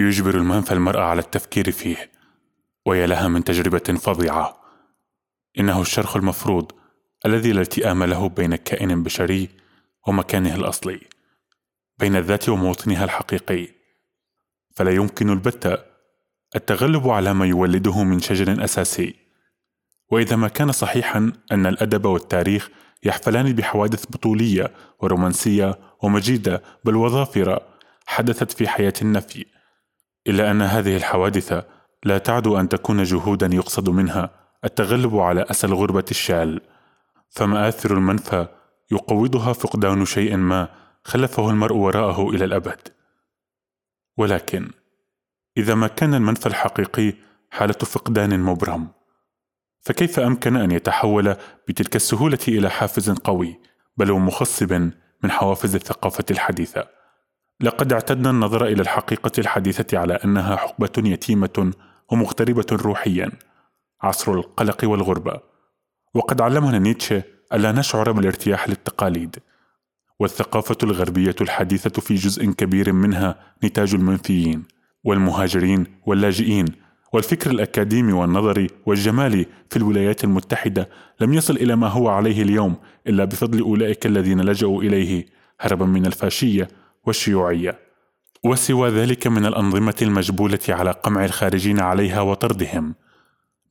يجبر المنفى المرأة على التفكير فيه ويا لها من تجربة فظيعة. إنه الشرخ المفروض الذي لا التئام له بين كائن بشري ومكانه الأصلي بين الذات وموطنها الحقيقي. فلا يمكن البتة التغلب على ما يولده من شجر أساسي. وإذا ما كان صحيحا أن الأدب والتاريخ يحفلان بحوادث بطولية ورومانسية ومجيدة بل وظافرة حدثت في حياة النفي. إلا أن هذه الحوادث لا تعدو أن تكون جهودا يقصد منها التغلب على أسى الغربة الشال فمآثر المنفى يقوضها فقدان شيء ما خلفه المرء وراءه إلى الأبد. ولكن إذا ما كان المنفى الحقيقي حالة فقدان مبرم فكيف أمكن أن يتحول بتلك السهولة إلى حافز قوي بل ومخصب من حوافز الثقافة الحديثة؟ لقد اعتدنا النظر إلى الحقيقة الحديثة على أنها حقبة يتيمة ومغتربة روحيا عصر القلق والغربة. وقد علمنا نيتشه ألا نشعر بالارتياح للتقاليد. والثقافة الغربية الحديثة في جزء كبير منها نتاج المنفيين والمهاجرين واللاجئين والفكر الأكاديمي والنظري والجمالي في الولايات المتحدة لم يصل إلى ما هو عليه اليوم إلا بفضل أولئك الذين لجأوا إليه هربا من الفاشية والشيوعية. وسوى ذلك من الأنظمة المجبولة على قمع الخارجين عليها وطردهم.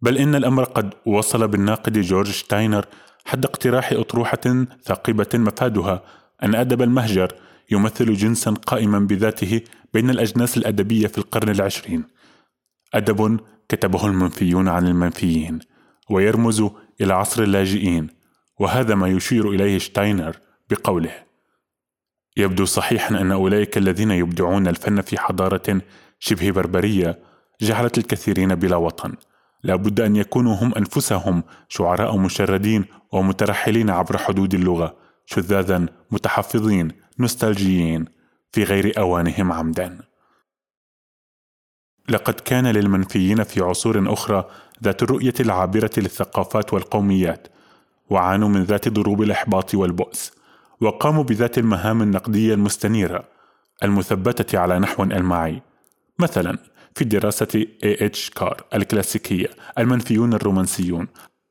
بل إن الأمر قد وصل بالناقد جورج شتاينر حد اقتراح أطروحة ثاقبة مفادها أن أدب المهجر يمثل جنسا قائما بذاته بين الأجناس الأدبية في القرن العشرين. أدب كتبه المنفيون عن المنفيين ويرمز إلى عصر اللاجئين وهذا ما يشير إليه شتاينر بقوله. يبدو صحيحا أن أولئك الذين يبدعون الفن في حضارة شبه بربرية جعلت الكثيرين بلا وطن. لا بد أن يكونوا هم أنفسهم شعراء مشردين ومترحلين عبر حدود اللغة شذاذا متحفظين نوستالجيين في غير أوانهم عمدا. لقد كان للمنفيين في عصور أخرى ذات الرؤية العابرة للثقافات والقوميات وعانوا من ذات ضروب الإحباط والبؤس. وقاموا بذات المهام النقدية المستنيرة المثبتة على نحو ألماعي مثلا في دراسة اتش كار الكلاسيكية المنفيون الرومانسيون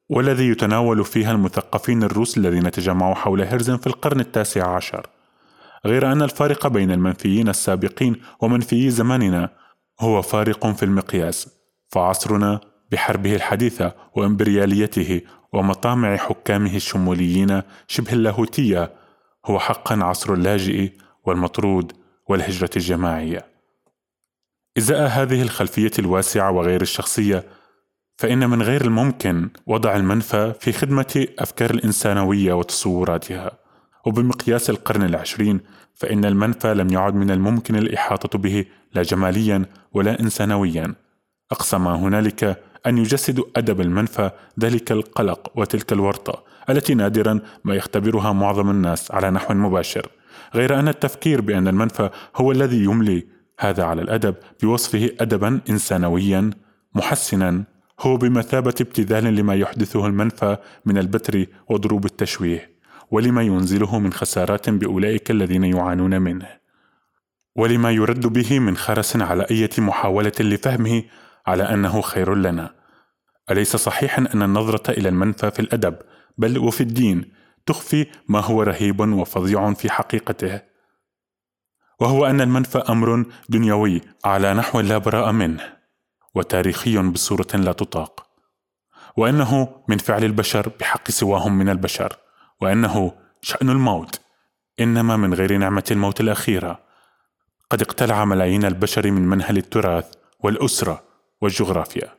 والذي يتناول فيها المثقفين الروس الذين تجمعوا حول هرزن في القرن التاسع عشر. غير أن الفارق بين المنفيين السابقين ومنفيي زماننا هو فارق في المقياس فعصرنا بحربه الحديثة وإمبرياليته ومطامع حكامه الشموليين شبه اللاهوتية هو حقا عصر اللاجئ والمطرود والهجرة الجماعية. إزاء هذه الخلفية الواسعة وغير الشخصية فإن من غير الممكن وضع المنفى في خدمة أفكار الإنسانوية وتصوراتها. وبمقياس القرن العشرين فإن المنفى لم يعد من الممكن الإحاطة به لا جماليا ولا إنسانويا. أقصى ما هنالك أن يجسد أدب المنفى ذلك القلق وتلك الورطة التي نادرا ما يختبرها معظم الناس على نحو مباشر. غير أن التفكير بأن المنفى هو الذي يملي هذا على الأدب بوصفه أدبا إنسانويا محسنا هو بمثابة ابتذال لما يحدثه المنفى من البتر وضروب التشويه ولما ينزله من خسارات بأولئك الذين يعانون منه ولما يرد به من خرس على أية محاولة لفهمه على أنه خير لنا. أليس صحيحا أن النظرة إلى المنفى في الأدب بل وفي الدين تخفي ما هو رهيب وفظيع في حقيقته؟ وهو أن المنفى أمر دنيوي على نحو لا براء منه وتاريخي بصورة لا تطاق. وأنه من فعل البشر بحق سواهم من البشر وأنه شأن الموت إنما من غير نعمة الموت الأخيرة. قد اقتلع ملايين البشر من منهل التراث والأسرة والجغرافيا.